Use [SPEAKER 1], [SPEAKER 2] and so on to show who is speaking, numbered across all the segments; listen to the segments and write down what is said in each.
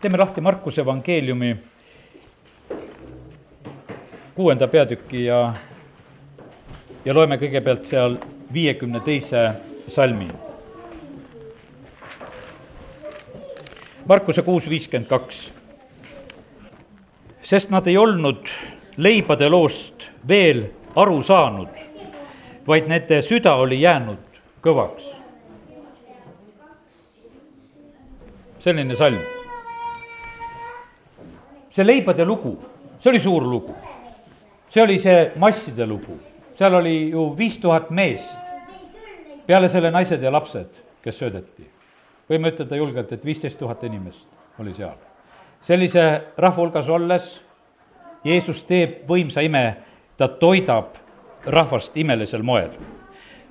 [SPEAKER 1] teeme lahti Markuse evangeeliumi kuuenda peatüki ja, ja loeme kõigepealt seal viiekümne teise salmi. Markuse kuus viiskümmend kaks. sest nad ei olnud leibade loost veel aru saanud, vaid nende süda oli jäänud kõvaks. selline salm. See leibade lugu, see oli suur lugu. see oli see masside lugu, seal oli ju viis tuhat meest, peale selle naised ja lapsed, kes söödeti. võime ütelda julgelt, et viisteist tuhat inimest oli seal. sellise rahva hulgas olles Jeesus teeb võimsa ime, ta toidab rahvast imelisel moel.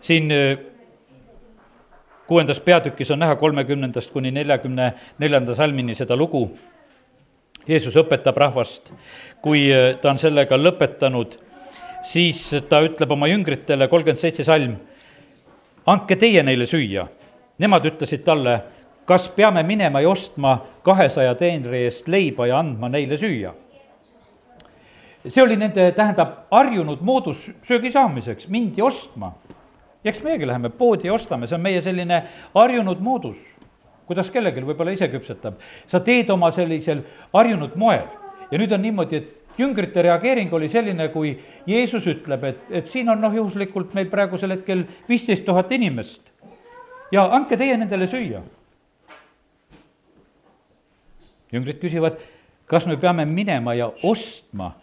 [SPEAKER 1] siin kuuendas peatükis on näha kolmekümnendast kuni neljakümne neljanda salmini seda lugu. Jeesus õpetab rahvast, kui ta on sellega lõpetanud, siis ta ütleb oma jüngritele, kolmkümmend seitse salm, andke teie neile süüa. Nemad ütlesid talle, kas peame minema ja ostma kahesaja teenri eest leiba ja andma neile süüa see oli nende, tähendab, harjunud moodus söögi saamiseks, mindi ostma. eks meiegi läheme poodi ja ostame, see on meie selline harjunud moodus. Kuidas kellelgi võib-olla ise küpsetab, sa teed oma sellisel harjunud moel. Ja nüüd on niimoodi, et jüngrite reageering oli selline, kui Jeesus ütleb, et, et siin on noh, juhuslikult meil praegusel hetkel viisteist tuhat inimest. Ja andke teie nendele süüa. jüngrid küsivad, kas me peame minema ja ostma?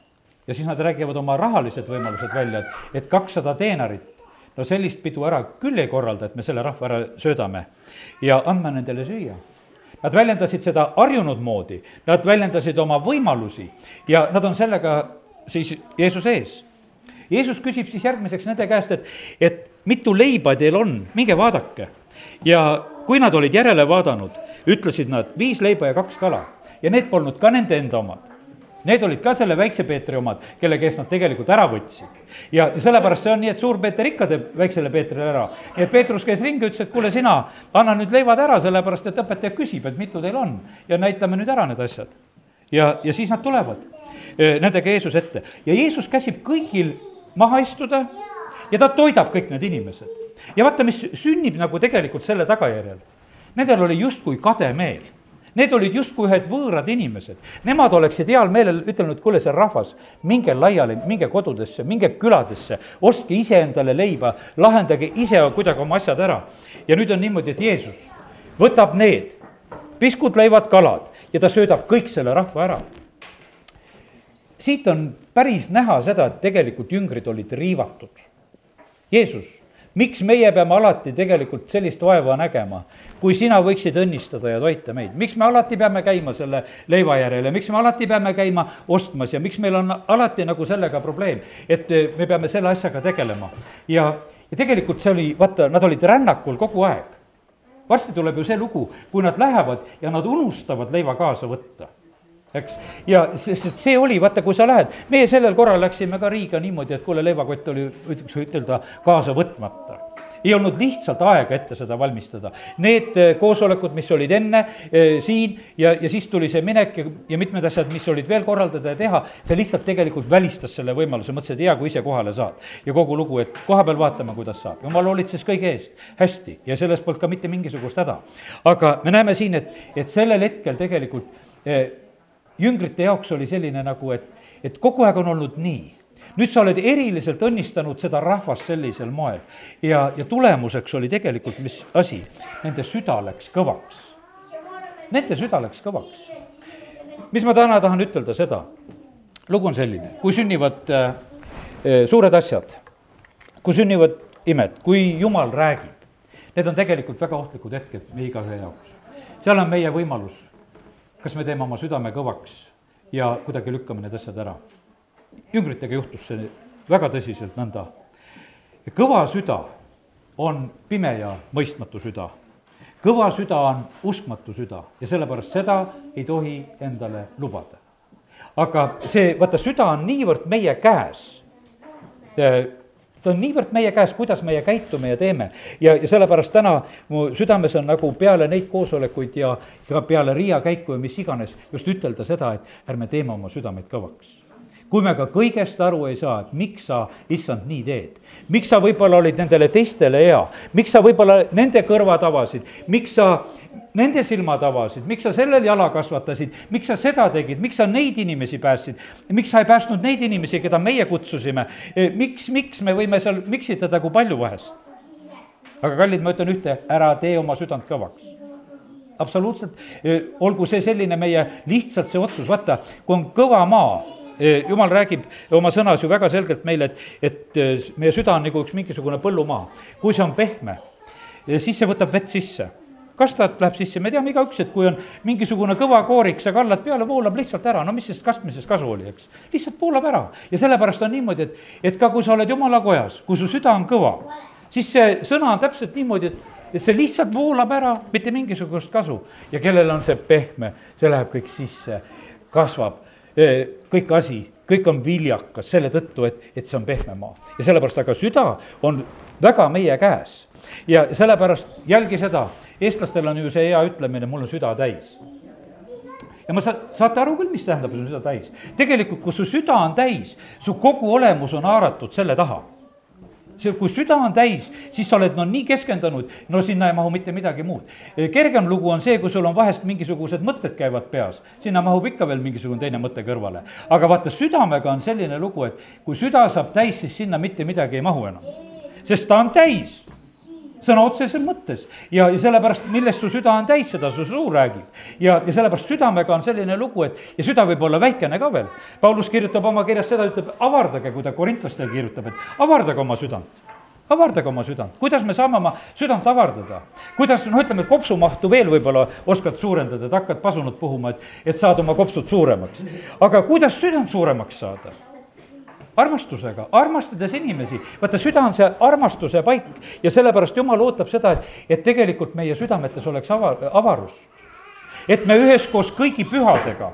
[SPEAKER 1] Ja siis nad räägivad oma rahalised võimalused välja, et, et kakssada teenarit, no sellist pidu ära küll ei korralda, et me selle rahva ära söödame ja andma nendele süüa. Nad väljendasid seda harjunud moodi, nad väljendasid oma võimalusi ja nad on sellega siis Jeesuse ees. Jeesus küsib siis järgmiseks nende käest, et, et mitu leiba teil on, minge vaadake. ja kui nad olid järele vaadanud, ütlesid nad viis leiba ja kaks kala ja need polnud ka nende enda omad Need olid ka selle väikse Peetri omad, kelle käest nad tegelikult ära võtsid. ja sellepärast see on nii, et suur Peeter ikka teeb väiksele Peetrile ära. nii et Peetrus käis ringi, ütles, et kuule, sina, anna nüüd leivad ära, sellepärast et õpetaja küsib, et mitu teil on. ja näitame nüüd ära need asjad. ja, ja siis nad tulevad nendega Jeesuse ette ja Jeesus käsib kõigil maha istuda ja ta toidab kõik need inimesed. ja vaata, mis sünnib nagu tegelikult selle tagajärjel. Nendel oli justkui kade meel Need olid justkui ühed võõrad inimesed. Nemad oleksid heal meelel ütelnud, kuule, see rahvas, minge laiali, minge kodudesse, minge küladesse, ostke ise endale leiba, lahendage ise kuidagi oma asjad ära. ja nüüd on niimoodi, et Jeesus võtab need piskud, leivad, kalad ja ta söödab kõik selle rahva ära. siit on päris näha seda, et tegelikult jüngrid olid riivatud. Jeesus miks meie peame alati tegelikult sellist vaeva nägema, kui sina võiksid õnnistada ja toita meid, miks me alati peame käima selle leiva järele, miks me alati peame käima ostmas ja miks meil on alati nagu sellega probleem, et eh, me peame selle asjaga tegelema. ja, ja tegelikult see oli, vaata, nad olid rännakul kogu aeg. varsti tuleb ju see lugu, kui nad lähevad ja nad unustavad leiva kaasa võtta eks. ja sest, et see oli, vaata, kui sa lähed, meie sellel korral läksime ka Riiga niimoodi, et kuule, leivakott oli, võiks ütelda, kaasa võtmata ei olnud lihtsalt aega ette seda valmistada. Need eh, koosolekud, mis olid enne eh, siin ja, ja siis tuli see minek ja, ja mitmed asjad, mis olid veel korraldada ja teha, see lihtsalt tegelikult välistas selle võimaluse, mõtlesin, et hea, kui ise kohale saad. ja kogu lugu, et koha peal vaatame, kuidas saab, jumal hoolitses kõige eest hästi ja selles polnud ka mitte mingisugust häda. aga me näeme siin, et, et sellel hetkel tegelikult eh, jüngrite jaoks oli selline nagu, et, et kogu aeg on olnud nii. nüüd sa oled eriliselt õnnistanud seda rahvast sellisel moel ja, ja tulemuseks oli tegelikult mis asi? Nende süda läks kõvaks. Nende süda läks kõvaks. mis ma täna tahan ütelda seda, lugu on selline, kui sünnivad äh, äh suured asjad, kui sünnivad imed, kui jumal räägib, need on tegelikult väga ohtlikud hetked meie igaühe jaoks. seal on meie võimalus kas me teeme oma südame kõvaks ja kuidagi lükkame need asjad ära? jüngritega juhtus see väga tõsiselt nõnda. kõva süda on pime ja mõistmatu süda. kõva süda on uskmatu süda ja sellepärast seda ei tohi endale lubada. aga see, vaata, süda on niivõrd meie käes, ta on niivõrd meie käes, kuidas meie käitume ja teeme. ja, ja sellepärast täna mu südames on nagu peale neid koosolekuid ja ka peale Riia käiku ja mis iganes, just ütelda seda, et ärme teeme oma südameid kõvaks kui me ka kõigest aru ei saa, et miks sa, issand, nii teed. miks sa võib-olla olid nendele teistele hea, miks sa võib-olla nende kõrvad avasid, miks sa nende silmad avasid, miks sa sellel jala kasvatasid, miks sa seda tegid, miks sa neid inimesi päästsid, miks sa ei päästnud neid inimesi, keda meie kutsusime, miks, miks me võime seal miksitada kui palju vahest? aga kallid, ma ütlen ühte, ära tee oma südant kõvaks. Absoluutselt, olgu see selline meie lihtsalt see otsus, vaata, kui on kõva maa, jumal räägib oma sõnas ju väga selgelt meile, et, et meie süda on nagu üks mingisugune põllumaa. kui see on pehme, siis see võtab vett sisse kastat läheb sisse, me teame igaüks, et kui on mingisugune kõva koorik, sa kallad peale, voolab lihtsalt ära, no mis sellest kastmisest kasu oli, eks. lihtsalt voolab ära ja sellepärast on niimoodi, et, et ka kui sa oled jumala kojas, kui su süda on kõva, siis see sõna on täpselt niimoodi, et et see lihtsalt voolab ära, mitte mingisugust kasu. ja kellel on see pehme, see läheb kõik sisse, kasvab kõik asi, kõik on viljakas selle tõttu, et, et see on pehme maa. ja sellepärast, aga süda on väga meie käes. ja sellepärast jälgi seda, eestlastel on ju see hea ütlemine, mul on süda täis ja ma saan, saate aru küll, mis tähendab su süda täis. tegelikult, kui su süda on täis, su kogu olemus on haaratud selle taha see, kui süda on täis, siis sa oled no nii keskendunud, no sinna ei mahu mitte midagi muud. kergem lugu on see, kui sul on vahest mingisugused mõtted käivad peas, sinna mahub ikka veel mingisugune teine mõte kõrvale. aga vaata, südamega on selline lugu, et kui süda saab täis, siis sinna mitte midagi ei mahu enam. sest ta on täis sõna otseses mõttes ja, ja sellepärast, millest su süda on täis, seda su suu räägib. ja, ja sellepärast südamega on selline lugu, et ja süda võib olla väikene ka veel. Paulus kirjutab oma kirjas seda, ütleb avardage, kui ta korintlastele kirjutab, et avardage oma südant avardage oma südant, kuidas me saame oma südant avardada? kuidas, noh, ütleme, kopsumahtu veel võib-olla oskad suurendada, et hakkad pasunat puhuma, et, et saad oma kopsud suuremaks. aga kuidas südant suuremaks saada? Armastusega, armastades inimesi, vaata, süda on see armastuse paik ja sellepärast jumal ootab seda, et, et tegelikult meie südametes oleks ava, avarus. et me üheskoos kõigi pühadega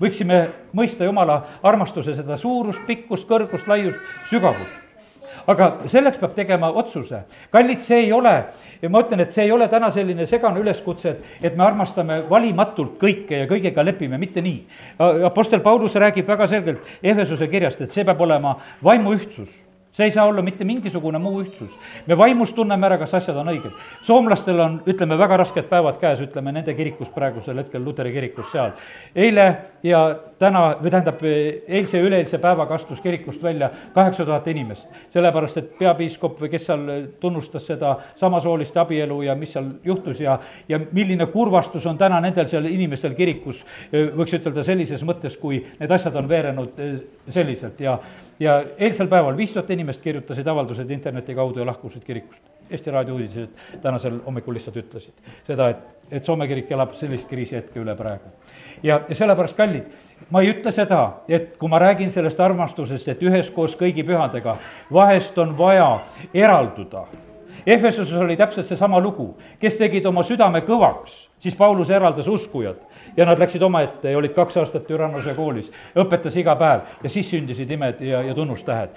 [SPEAKER 1] võiksime mõista jumala armastuse seda suurust, pikkust, kõrgust, laiust, sügavust aga selleks peab tegema otsuse. kallid, see ei ole, ma ütlen, et see ei ole täna selline segane üleskutse, et, et me armastame valimatult kõike ja kõigega lepime, mitte nii. Apostel Paulus räägib väga selgelt Ehesuse kirjast, et see peab olema vaimuühtsus see ei saa olla mitte mingisugune muu ühtsus. me vaimus tunneme ära, kas asjad on õiged. soomlastel on, ütleme, väga rasked päevad käes, ütleme nende kirikus praegusel hetkel, Luteri kirikus seal. eile ja täna, või tähendab, eilse ja üleeilse päevaga astus kirikust välja kaheksa tuhat inimest. sellepärast, et peapiiskop või kes seal tunnustas seda samasooliste abielu ja mis seal juhtus ja, ja milline kurvastus on täna nendel seal inimestel kirikus, võiks ütelda sellises mõttes, kui need asjad on veerenud selliselt ja ja eilsel päeval viis tuhat inimest kirjutasid avaldused interneti kaudu ja lahkusid kirikust. Eesti Raadio uudised tänasel hommikul lihtsalt ütlesid seda, et, et Soome kirik elab sellist kriisihetke üle praegu. ja, ja sellepärast, kallid, ma ei ütle seda, et kui ma räägin sellest armastusest, et üheskoos kõigi pühadega, vahest on vaja eralduda. Efesuses oli täpselt seesama lugu, kes tegid oma südame kõvaks, siis Paulus eraldas uskujad ja nad läksid omaette ja olid kaks aastat Türannuse koolis, õpetas iga päev ja siis sündisid imed ja, ja tunnustähed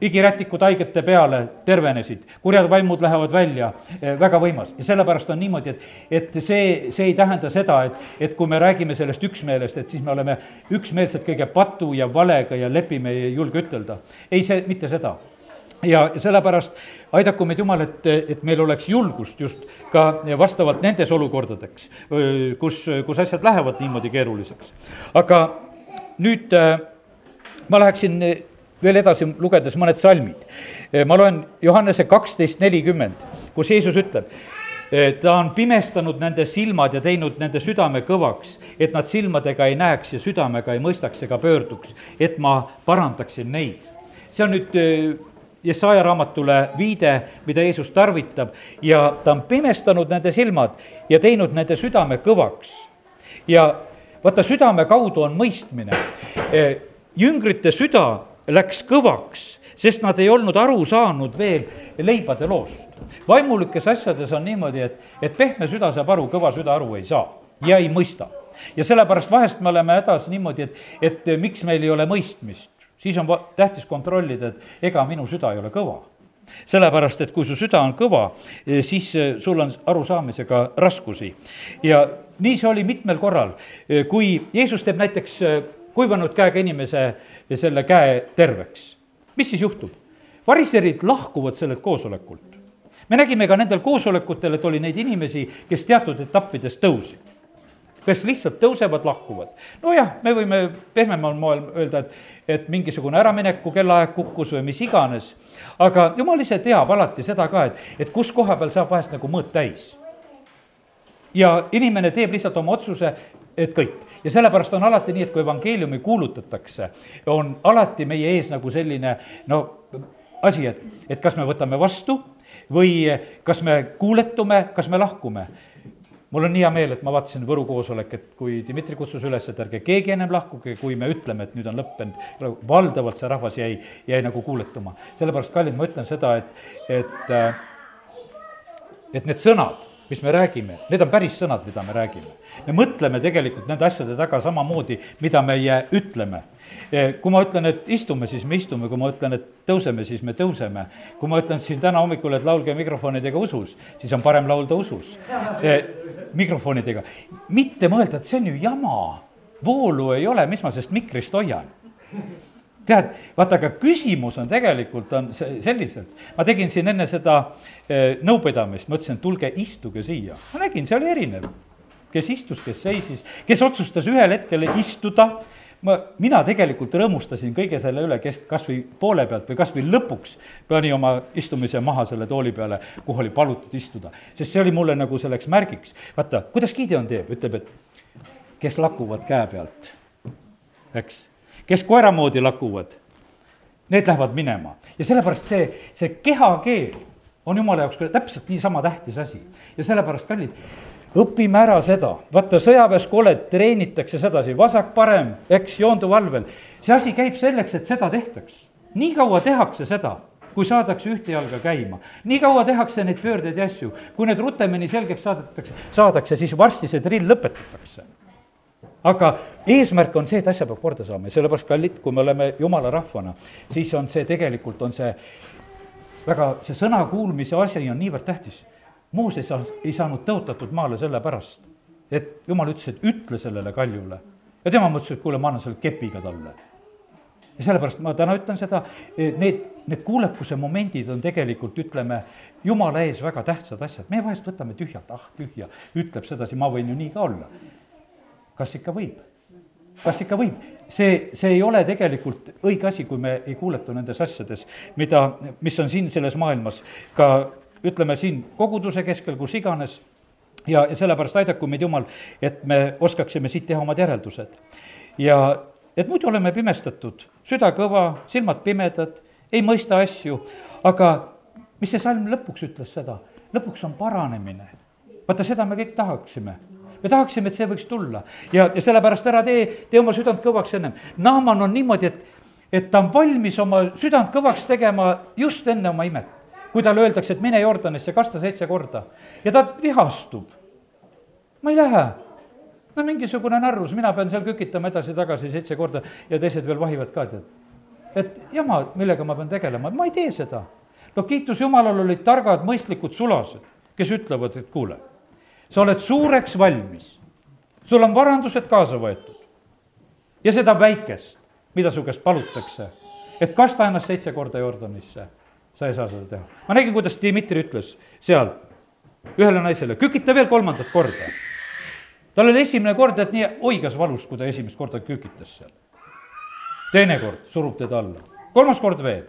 [SPEAKER 1] igirätikud haigete peale tervenesid, kurjad vaimud lähevad välja, eh, väga võimas. ja sellepärast on niimoodi, et, et see, see ei tähenda seda, et, et kui me räägime sellest üksmeelest, et siis me oleme üksmeelsed kõige patu ja valega ja lepime ei julge ütelda. ei, see, mitte seda ja sellepärast aidaku meid Jumal, et, et meil oleks julgust just ka vastavalt nendes olukordadeks, kus, kus asjad lähevad niimoodi keeruliseks. aga nüüd ma läheksin veel edasi, lugedes mõned salmid. ma loen Johannese kaksteist nelikümmend, kus Jeesus ütleb, ta on pimestanud nende silmad ja teinud nende südame kõvaks, et nad silmadega ei näeks ja südamega ei mõistaks ega pöörduks, et ma parandaksin neid. see on nüüd Jesaja raamatule viide, mida Jeesus tarvitab ja ta on pimestanud nende silmad ja teinud nende südame kõvaks. ja vaata, südame kaudu on mõistmine. E, jüngrite süda läks kõvaks, sest nad ei olnud aru saanud veel leibade loost. vaimulikes asjades on niimoodi, et, et pehme süda saab aru, kõva süda aru ei saa ja ei mõista. ja sellepärast vahest me oleme hädas niimoodi, et, et miks meil ei ole mõistmist siis on va-, tähtis kontrollida, et ega minu süda ei ole kõva sellepärast, et kui su süda on kõva, siis sul on arusaamisega raskusi. ja nii see oli mitmel korral, kui Jeesus teeb näiteks kuivanud käega inimese selle käe terveks, mis siis juhtub? variserid lahkuvad sellelt koosolekult. me nägime ka nendel koosolekutel, et oli neid inimesi, kes teatud etappides tõusid kes lihtsalt tõusevad, lahkuvad. nojah, me võime pehmemal moel öelda, et, et mingisugune äramineku kellaaeg kukkus või mis iganes, aga jumal ise teab alati seda ka, et, et kus koha peal saab vahest nagu mõõt täis. ja inimene teeb lihtsalt oma otsuse, et kõik. ja sellepärast on alati nii, et kui evangeeliumi kuulutatakse, on alati meie ees nagu selline no asi, et, et kas me võtame vastu või kas me kuuletume, kas me lahkume mul on nii hea meel, et ma vaatasin Võru koosolek, et kui Dmitri kutsus üles, et ärge keegi ennem lahkuge, kui me ütleme, et nüüd on lõppenud, valdavalt see rahvas jäi, jäi nagu kuuletuma. sellepärast, kallid, ma ütlen seda, et, et, äh, et need sõnad, mis me räägime, need on päris sõnad, mida me räägime. me mõtleme tegelikult nende asjade taga samamoodi, mida meie ütleme kui ma ütlen, et istume, siis me istume, kui ma ütlen, et tõuseme, siis me tõuseme. kui ma ütlen siin täna hommikul, et laulge mikrofonidega usus, siis on parem laulda usus mikrofonidega. mitte mõelda, et see on ju jama, voolu ei ole, mis ma sellest mikrist hoian tead, vaata, aga küsimus on tegelikult, on see selliselt, ma tegin siin enne seda nõupidamist, ma ütlesin, et tulge istuge siia. ma nägin, see oli erinev. kes istus, kes seisis, kes otsustas ühel hetkel istuda ma, mina tegelikult rõõmustasin kõige selle üle, kes kas või poole pealt või kas või lõpuks pani oma istumise maha selle tooli peale, kuhu oli palutud istuda. sest see oli mulle nagu selleks märgiks. vaata, kuidas Gideon teeb, ütleb, et kes lakuvad käe pealt, eks, kes koera moodi lakuvad, need lähevad minema. ja sellepärast see, see kehakeel on jumala jaoks täpselt niisama tähtis asi. ja sellepärast, kallid, õpime ära seda, vaata sõjaväes, kui oled, treenitakse sedasi, vasak-parem, eks, joonduv valvel. see asi käib selleks, et seda tehtaks. nii kaua tehakse seda, kui saadakse ühte jalga käima. nii kaua tehakse neid pöördeid ja asju, kui need rutemini selgeks saadetakse, saadakse, siis varsti see drill lõpetatakse. Aga eesmärk on see, et asja peab korda saama ja sellepärast, kallid, kui me oleme jumala rahvana, siis on see tegelikult, on see väga, see sõna kuulmise asi on niivõrd tähtis Mooses ei saanud tõotatud maale sellepärast, et jumal ütles, et ütle sellele kaljule. ja tema mõtles, et kuule, ma annan selle kepiga talle. ja sellepärast ma täna ütlen seda, need, need kuulekuse momendid on tegelikult, ütleme, jumala ees väga tähtsad asjad, meie vahest võtame tühjalt, ah tühja, ütleb sedasi, ma võin ju nii ka olla. Kas ikka võib? kas ikka võib? see, see ei ole tegelikult õige asi, kui me ei kuuletu nendes asjades, mida, mis on siin selles maailmas ka ütleme siin koguduse keskel, kus iganes, ja, ja sellepärast aidaku meid Jumal, et me oskaksime siit teha omad järeldused. ja et muidu oleme pimestatud, süda kõva, silmad pimedad, ei mõista asju, aga mis see salm lõpuks ütles seda? lõpuks on paranemine. vaata, seda me kõik tahaksime me tahaksime, et see võiks tulla ja, ja sellepärast ära tee, tee oma südant kõvaks ennem. Naaman on niimoodi, et, et ta on valmis oma südant kõvaks tegema just enne oma imet kui talle öeldakse, et mine Jordanisse, kasta seitse korda ja ta vihastub. ma ei lähe. no mingisugune narrus, mina pean seal kükitama edasi-tagasi seitse korda ja teised veel vahivad ka, tead. et jama, millega ma pean tegelema, ma ei tee seda. no kiitus Jumalale, olid targad, mõistlikud sulased, kes ütlevad, et kuule, sa oled suureks valmis, sul on varandused kaasa võetud ja seda väikest, mida su käest palutakse, et kasta ennast seitse korda Jordanisse sa ei saa seda teha. ma nägin, kuidas Dmitri ütles seal ühele naisele, kükita veel kolmandat korda. tal oli esimene kord, et nii oigas valus, kui ta esimest korda kükitas seal. teine kord surub teda alla, kolmas kord veel.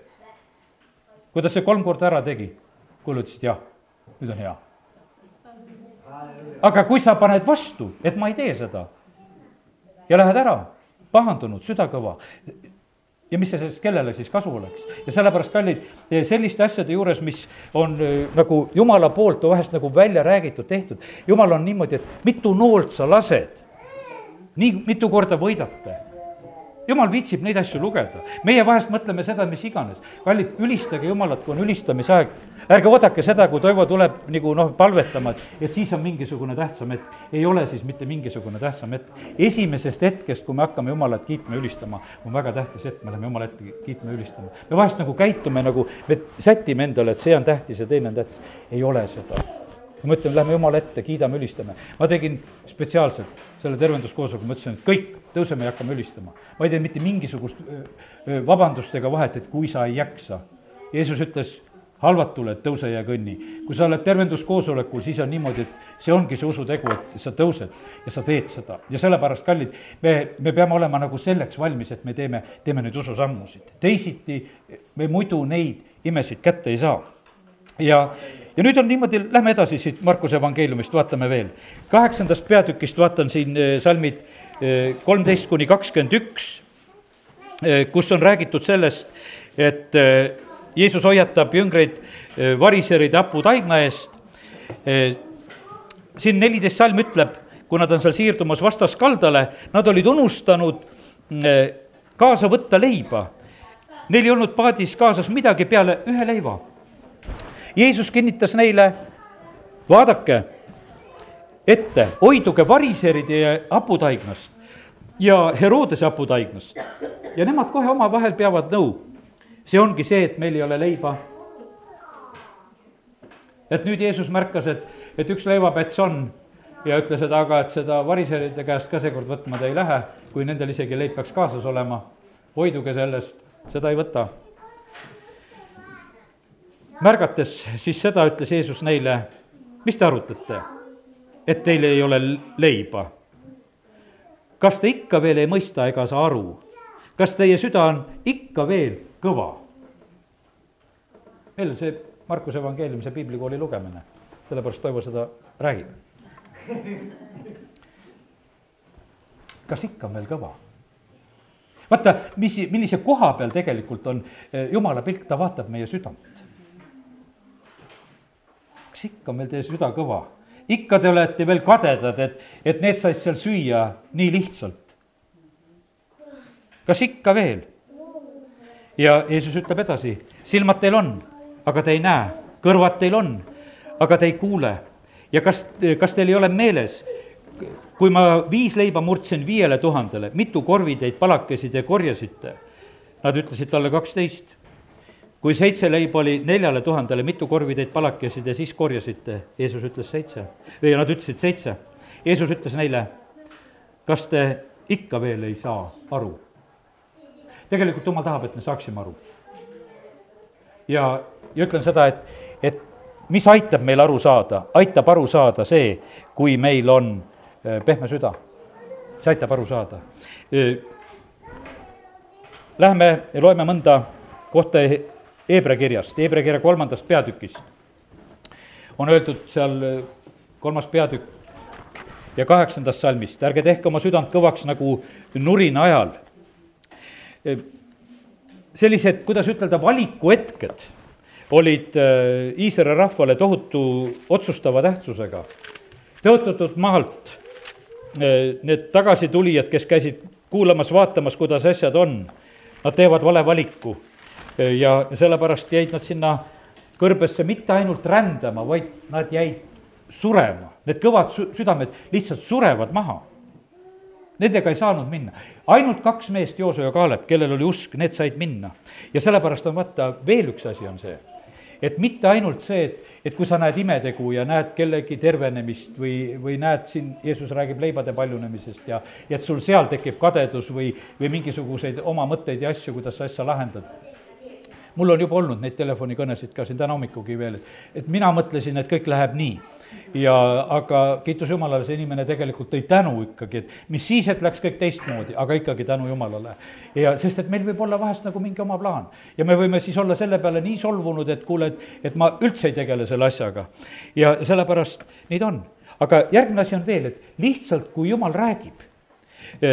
[SPEAKER 1] kui ta see kolm korda ära tegi, kuule, ütlesid jah, nüüd on hea. Aga kui sa paned vastu, et ma ei tee seda ja lähed ära, pahandunud, süda kõva, ja mis see sellest kellele siis kasu oleks. ja sellepärast, kallid, selliste asjade juures, mis on äh, nagu jumala poolt vahest nagu välja räägitud, tehtud, jumal on niimoodi, et mitu noolt sa lased, nii mitu korda võidate. Jumal viitsib neid asju lugeda. meie vahest mõtleme seda, mis iganes. kallid, ülistage Jumalat, kui on ülistamise aeg. ärge oodake seda, kui Toivo tuleb nagu noh, palvetama, et, siis on mingisugune tähtsam hetk. ei ole siis mitte mingisugune tähtsam hetk. esimesest hetkest, kui me hakkame Jumalat kiitma ja ülistama, on väga tähtis hetk, me läheme Jumala ette kiitma ja ülistama. me vahest nagu käitume nagu, me sätime endale, et see on tähtis ja teine on tähtis. ei ole seda ma ütlen, lähme Jumala ette, kiidame, ülistame. ma tegin spetsiaalselt selle tervenduskoosoleku, ma ütlesin, et kõik, tõuseme ja hakkame ülistama. ma ei tee mitte mingisugust vabandust ega vahet, et kui sa ei jaksa. Jeesus ütles halvatule, et tõuse ja kõnni. kui sa oled tervenduskoosolekul, siis on niimoodi, et see ongi see usutegu, et sa tõused ja sa teed seda. ja sellepärast, kallid, me, me peame olema nagu selleks valmis, et me teeme, teeme neid ususammusid. teisiti me muidu neid imesid kätte ei saa. Ja, ja nüüd on niimoodi, lähme edasi siit Markuse evangeeliumist, vaatame veel. kaheksandast peatükist vaatan siin salmid kolmteist kuni kakskümmend üks, kus on räägitud sellest, et Jeesus hoiatab jüngreid variseride haputaigna eest. siin neliteist salm ütleb, kui nad on seal siirdumas vastaskaldale, nad olid unustanud kaasa võtta leiba. Neil ei olnud paadis kaasas midagi peale ühe leiva Jeesus kinnitas neile, vaadake ette, hoiduge variseride haputaignast ja Herodese haputaignast. ja nemad kohe omavahel peavad nõu. see ongi see, et meil ei ole leiba. et nüüd Jeesus märkas, et, et üks leivapets on ja ütles, et aga, et seda variseride käest ka seekord võtma te ei lähe, kui nendel isegi leib peaks kaasas olema. hoiduge sellest, seda ei võta märgates siis seda, ütles Jeesus neile, mis te arutate, et teil ei ole leiba? kas te ikka veel ei mõista ega saa aru? kas teie süda on ikka veel kõva? meil see Markuse evangeeliumi, see piiblikooli lugemine, sellepärast Toivo seda räägib. kas ikka on veel kõva? vaata, mis, millise koha peal tegelikult on eh, jumala pilk, ta vaatab meie südant kas ikka on meil teie süda kõva? ikka te olete veel kadedad, et, et need said seal süüa nii lihtsalt. kas ikka veel? ja Jeesus ütleb edasi, silmad teil on, aga te ei näe, kõrvad teil on, aga te ei kuule. ja kas, kas teil ei ole meeles, kui ma viis leiba murdsin viiele tuhandele, mitu korvitäit palakesi te korjasite? Nad ütlesid talle kaksteist kui seitse leiba oli neljale tuhandele, mitu korvitäit palakesi te siis korjasite? Jeesus ütles seitse või nad ütlesid seitse. Jeesus ütles neile, kas te ikka veel ei saa aru? tegelikult Jumal tahab, et me saaksime aru. ja, ja ütlen seda, et, et mis aitab meil aru saada, aitab aru saada see, kui meil on äh, pehme süda. see aitab aru saada. Äh, lähme ja loeme mõnda kohta Hebra kirjast, Hebra kirja kolmandast peatükist. on öeldud seal äh, kolmas peatükk ja kaheksandast salmist, ärge tehke oma südant kõvaks nagu nurina ajal. Äh, sellised, kuidas ütelda, valikuhetked olid äh, Iisraeli rahvale tohutu otsustava tähtsusega. tõotatud maalt need tagasitulijad, kes käisid kuulamas, vaatamas, kuidas asjad on, nad teevad vale valiku ja sellepärast jäid nad sinna kõrbesse mitte ainult rändama, vaid nad jäid surema. Need kõvad sü-, südamed lihtsalt surevad maha. Nendega ei saanud minna. ainult kaks meest, Jooso ja Kaalep, kellel oli usk, need said minna. ja sellepärast on vaata, veel üks asi on see, et mitte ainult see, et, et kui sa näed imetegu ja näed kellegi tervenemist või, või näed siin, Jeesus räägib leibade paljunemisest ja, ja et sul seal tekib kadedus või, või mingisuguseid oma mõtteid ja asju, kuidas sa asja lahendad mul on juba olnud neid telefonikõnesid ka siin täna hommikugi veel, et, mina mõtlesin, et kõik läheb nii ja aga kiitus Jumalale, see inimene tegelikult tõi tänu ikkagi, et mis siis, et läks kõik teistmoodi, aga ikkagi tänu Jumalale. ja sest, et meil võib olla vahest nagu mingi oma plaan ja me võime siis olla selle peale nii solvunud, et kuule, et, et ma üldse ei tegele selle asjaga. ja sellepärast nii ta on. aga järgmine asi on veel, et lihtsalt, kui Jumal räägib,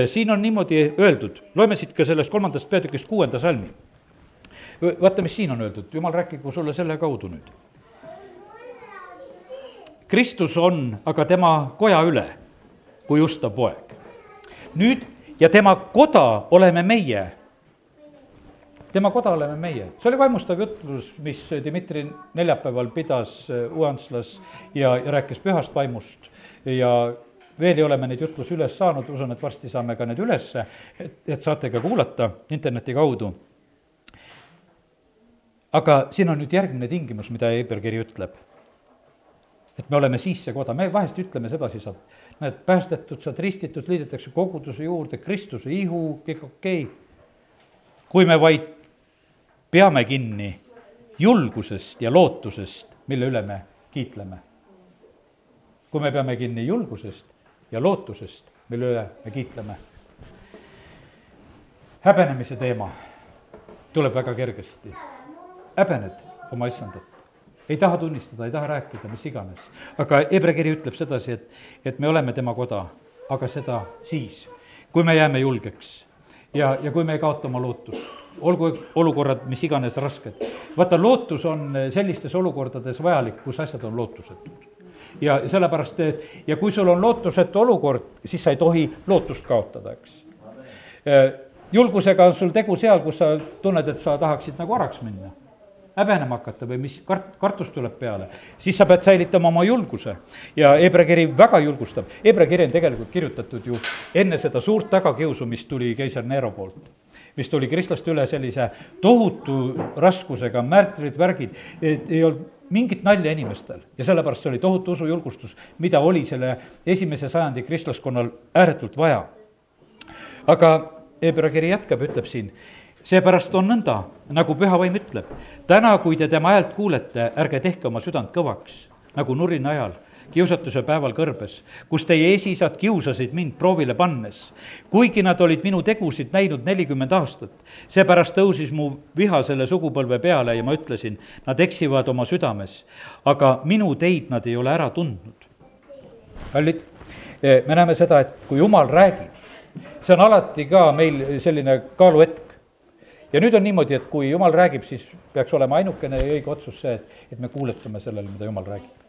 [SPEAKER 1] siin on niimoodi öeldud, loeme siit ka sellest kolmandast peatükist kuuenda salmi vaata, mis siin on öeldud, jumal rääkigu sulle selle kaudu nüüd. Kristus on aga tema koja üle kui ustav poeg. nüüd ja tema koda oleme meie. tema koda oleme meie, see oli vaimustav jutlus, mis Dmitri neljapäeval pidas Uanslas ja, ja rääkis pühast vaimust ja veel ei ole me neid jutlusi üles saanud, usun, et varsti saame ka need ülesse, et, et saate ka kuulata interneti kaudu. Aga siin on nüüd järgmine tingimus, mida Heiber kiri ütleb. et me oleme siis see koda, me vahest ütleme sedasi, saad, näed, päästetud, saad ristitud, liidetakse koguduse juurde, Kristuse ihu, kõik okei okay.. kui me vaid peame kinni julgusest ja lootusest, mille üle me kiitleme. kui me peame kinni julgusest ja lootusest, mille üle me kiitleme. häbenemise teema tuleb väga kergesti. Häbened oma issandat, ei taha tunnistada, ei taha rääkida, mis iganes. aga Hebra kiri ütleb sedasi, et, et me oleme tema koda, aga seda siis, kui me jääme julgeks ja, ja kui me ei kaota oma lootust olgu olukorrad mis iganes rasked. vaata, lootus on sellistes olukordades vajalik, kus asjad on lootusetud ja sellepärast, et ja kui sul on lootusetu olukord, siis sa ei tohi lootust kaotada, eks. julgusega on sul tegu seal, kus sa tunned, et sa tahaksid nagu varaks minna häbenema hakata või mis kart-, kartus tuleb peale, siis sa pead säilitama oma julguse. ja Hebra kiri väga julgustab, Hebra kiri on tegelikult kirjutatud ju enne seda suurt tagakiusu, mis tuli keiser Nero poolt mis tuli kristlaste üle sellise tohutu raskusega, märtrid, värgid, ei olnud mingit nalja inimestel ja sellepärast see oli tohutu usujulgustus, mida oli selle esimese sajandi kristlaskonnal ääretult vaja. aga Hebra kiri jätkab, ütleb siin, seepärast on nõnda, nagu püha vaim ütleb, täna, kui te tema häält kuulete, ärge tehke oma südant kõvaks, nagu nurina ajal kiusatuse päeval kõrbes, kus teie esiisad kiusasid mind proovile pannes. kuigi nad olid minu tegusid näinud nelikümmend aastat, seepärast tõusis mu viha selle sugupõlve peale ja ma ütlesin, nad eksivad oma südames, aga minu teid nad ei ole ära tundnud. kallid, eh, me näeme seda, et kui jumal räägib, see on alati ka meil selline kaaluhetk. Ja nüüd on niimoodi, et kui jumal räägib, siis peaks olema ainukene ja õige otsus see, et, et me kuuletame sellele, mida jumal räägib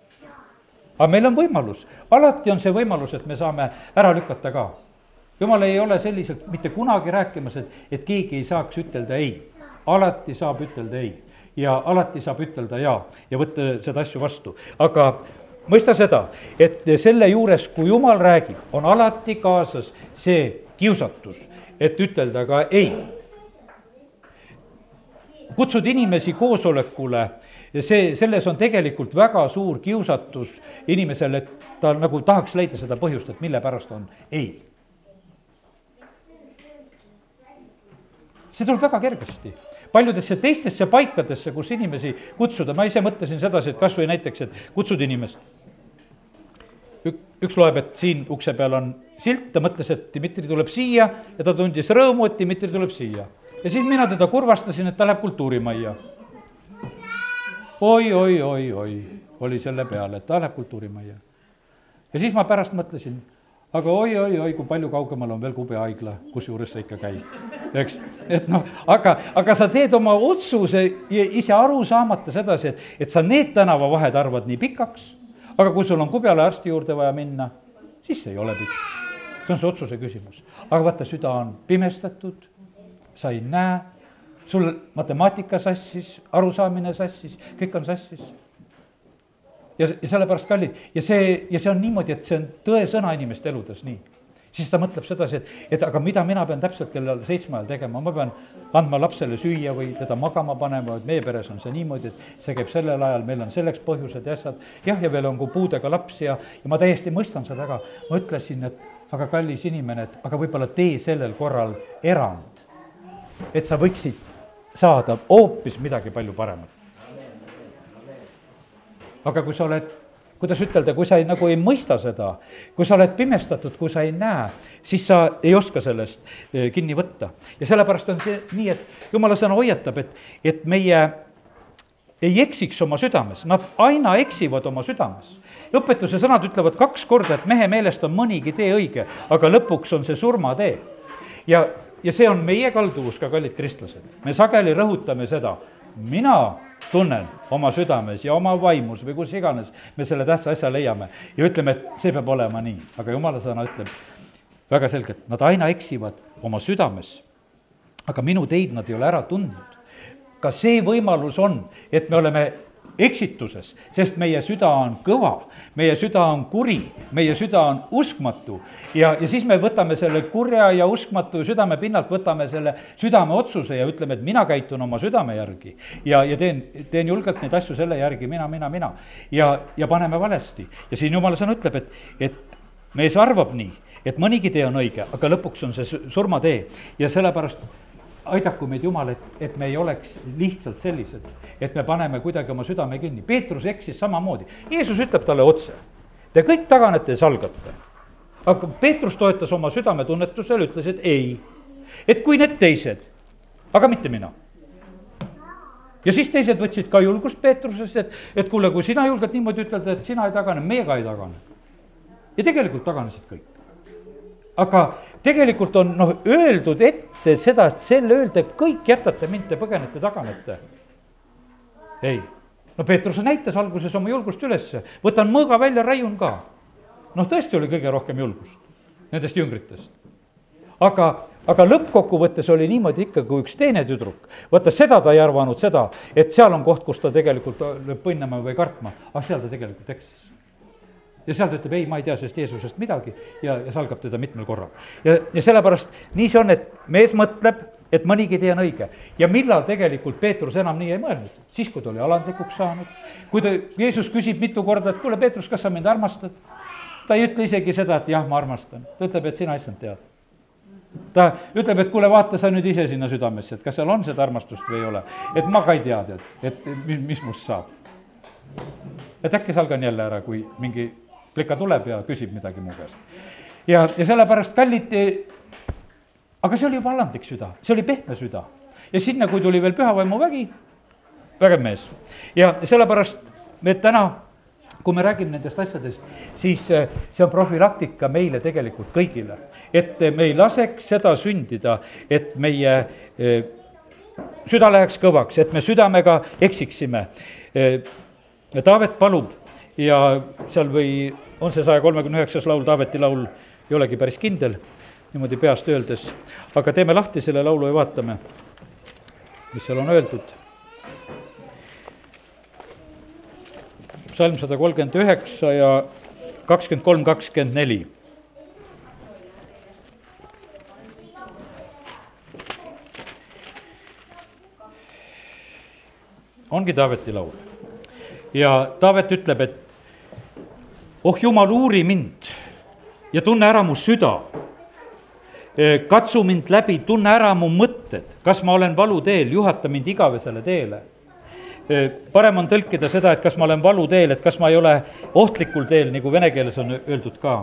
[SPEAKER 1] aga meil on võimalus, alati on see võimalus, et me saame ära lükata ka. jumal ei ole selliselt mitte kunagi rääkimas, et, et keegi ei saaks ütelda ei. alati saab ütelda ei ja alati saab ütelda jaa ja võtta seda asju vastu, aga mõista seda, et selle juures, kui jumal räägib, on alati kaasas see kiusatus, et ütelda ka ei. Kutsud inimesi koosolekule see, selles on tegelikult väga suur kiusatus inimesel, et ta nagu tahaks leida seda põhjust, et mille pärast on ei. see tuleb väga kergesti paljudesse teistesse paikadesse, kus inimesi kutsuda, ma ise mõtlesin sedasi, et kas või näiteks, et kutsud inimest. Ük-, üks loeb, et siin ukse peal on silt, ta mõtles, et Dmitri tuleb siia ja ta tundis rõõmu, et Dmitri tuleb siia. Ja siis mina teda kurvastasin, et ta läheb kultuurimajja oi, oi, oi, oi, oli selle peale, et ta läheb kultuurimajja. ja siis ma pärast mõtlesin, aga oi-oi-oi, kui palju kaugemal on veel Kube haigla, kusjuures sa ikka käid, eks. et noh, aga, aga sa teed oma otsuse ise aru saamata sedasi, et, et sa need tänavavahed arvad nii pikaks, aga kui sul on kubjale arsti juurde vaja minna, siis ei ole pikk. see on see otsuse küsimus. aga vaata, süda on pimestatud, sa ei näe sul matemaatika sassis, arusaamine sassis, kõik on sassis. ja, ja sellepärast kallid ja see, ja see on niimoodi, et see on tõesõna inimeste eludes nii. siis ta mõtleb sedasi, et, et aga mida mina pean täpselt kella seitsme ajal tegema, ma pean andma lapsele süüa või teda magama panema, et meie peres on see niimoodi, et see käib sellel ajal, meil on selleks põhjused ja asjad. jah, ja veel on ka puudega laps ja, ja ma täiesti mõistan seda, aga ma ütlesin, et aga kallis inimene, et aga võib-olla tee sellel korral erand. Et sa võiksid saada hoopis midagi palju paremat. aga kui sa oled, kuidas ütelda, kui sa ei, nagu ei mõista seda, kui sa oled pimestatud, kui sa ei näe, siis sa ei oska sellest eh, kinni võtta. ja sellepärast on see nii, et jumala sõna hoiatab, et, et meie ei eksiks oma südames, nad aina eksivad oma südames. õpetuse sõnad ütlevad kaks korda, et mehe meelest on mõnigi tee õige, aga lõpuks on see surmatee. ja ja see on meie kalduvus ka, kallid kristlased. me sageli rõhutame seda, mina tunnen oma südames ja oma vaimus või kus iganes me selle tähtsa asja leiame ja ütleme, et see peab olema nii, aga jumala sõna ütleb, väga selgelt, nad aina eksivad oma südames. aga minu teid nad ei ole ära tundnud. ka see võimalus on, et me oleme eksituses, sest meie süda on kõva, meie süda on kuri, meie süda on uskmatu. Ja, ja siis me võtame selle kurja ja uskmatu südame pinnalt, võtame selle südameotsuse ja ütleme, et mina käitun oma südame järgi. Ja, ja teen, teen julgelt neid asju selle järgi, mina, mina, mina. ja, ja paneme valesti. Ja siin jumala sõna ütleb, et, et mees arvab nii, et mõnigi tee on õige, aga lõpuks on see surmatee. Ja sellepärast aidaku meid Jumal, et, et me ei oleks lihtsalt sellised, et me paneme kuidagi oma südame kinni. Peetrus eksis samamoodi, Jeesus ütleb talle otse, te kõik taganete ja salgate. aga Peetrus toetas oma südametunnetusel, ütles, et ei, et kui need teised, aga mitte mina ja siis teised võtsid ka julgust Peetrusest, et, et kuule, kui sina julged niimoodi ütelda, et sina ei tagane, meie ka ei tagane. ja tegelikult taganesid kõik. Aga tegelikult on noh, öeldud ette seda, et selle öelda, et kõik jätate mind, te põgenete, taganete. ei, no Peetrus näitas alguses oma julgust ülesse, võtan mõõga välja, raiun ka. noh, tõesti oli kõige rohkem julgust nendest jüngritest. aga, aga lõppkokkuvõttes oli niimoodi ikka, kui üks teine tüdruk, vaata seda ta ei arvanud, seda, et seal on koht, kus ta tegelikult lööb põnnama või kartma, aga seal ta tegelikult eksis ja seal ta ütleb, ei, ma ei tea sellest Jeesusest midagi ja, ja salgab teda mitmel korral. ja, ja sellepärast nii see on, et mees mõtleb, et mõnigi tee on õige. ja millal tegelikult Peetrus enam nii ei mõelnud? siis, kui ta oli alandlikuks saanud, kui ta, Jeesus küsib mitu korda, et kuule, Peetrus, kas sa mind armastad? ta ei ütle isegi seda, et jah, ma armastan, ta ütleb, et sina, issand, tead. ta ütleb, et kuule, vaata sa nüüd ise sinna südamesse, et kas seal on seda armastust või ei ole. et ma ka ei tea, tead, et mis, mis must saab. et äkki salgan jälle ära, kui mingi plika tuleb ja küsib midagi mu käest. ja, ja sellepärast kallid, aga see oli juba alandlik süda, see oli pehme süda. ja sinna, kui tuli veel pühavaimuvägi, vägev mees. ja sellepärast me täna kui me räägime nendest asjadest, siis eh, see on profülaktika meile tegelikult kõigile. et me ei laseks seda sündida, et meie eh, süda läheks kõvaks, et me südamega eksiksime. Eh, Taavet palub ja seal või on see saja kolmekümne üheksas laul, Taaveti laul, ei olegi päris kindel, niimoodi peast öeldes, aga teeme lahti selle laulu ja vaatame, mis seal on öeldud. psalm sada kolmkümmend üheksa ja kakskümmend kolm, kakskümmend neli ongi Taaveti laul. ja Taavet ütleb, et oh jumal, uuri mind ja tunne ära mu süda. katsu mind läbi, tunne ära mu mõtted, kas ma olen valuteel, juhata mind igavesele teele. parem on tõlkida seda, et kas ma olen valuteel, et kas ma ei ole ohtlikul teel, nagu vene keeles on öeldud ka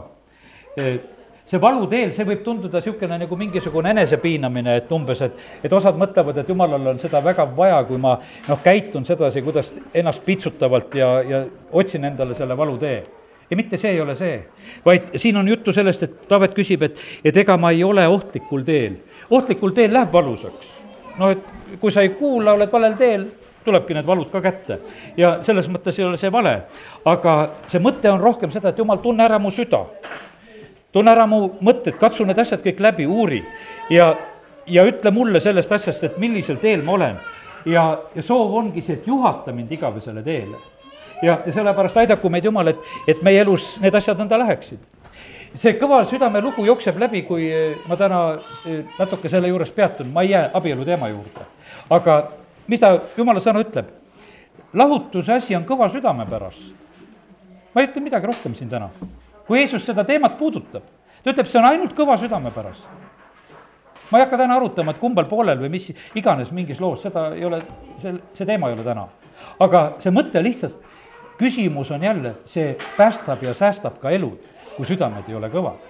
[SPEAKER 1] see valuteel, see võib tunduda niisugune nagu mingisugune enesepiinamine, et umbes, et, et osad mõtlevad, et jumalal on seda väga vaja, kui ma noh, käitun sedasi, kuidas ennast piitsutavalt ja, ja otsin endale selle valutee ja mitte see ei ole see, vaid siin on juttu sellest, et Taavet küsib, et, et ega ma ei ole ohtlikul teel. ohtlikul teel läheb valusaks. no et kui sa ei kuula, oled valel teel, tulebki need valud ka kätte. ja selles mõttes ei ole see vale. aga see mõte on rohkem seda, et jumal, tunne ära mu süda. tunne ära mu mõtted, katsu need asjad kõik läbi, uuri ja, ja ütle mulle sellest asjast, et millisel teel ma olen. ja, ja soov ongi see, et juhata mind igavesele teele ja, ja sellepärast aidaku meid Jumal, et, et meie elus need asjad nõnda läheksid. see kõva südame lugu jookseb läbi, kui eh, ma täna eh, natuke selle juures peatun, ma ei jää abielu teema juurde. aga mis ta, jumala sõna ütleb? lahutuse asi on kõva südame pärast. ma ei ütle midagi rohkem siin täna. kui Jeesus seda teemat puudutab, ta ütleb, see on ainult kõva südame pärast ma ei hakka täna arutama, et kumbal poolel või mis iganes mingis loos, seda ei ole, see, see teema ei ole täna. aga see mõte lihtsalt küsimus on jälle, see päästab ja säästab ka elud, kui südamed ei ole kõvad.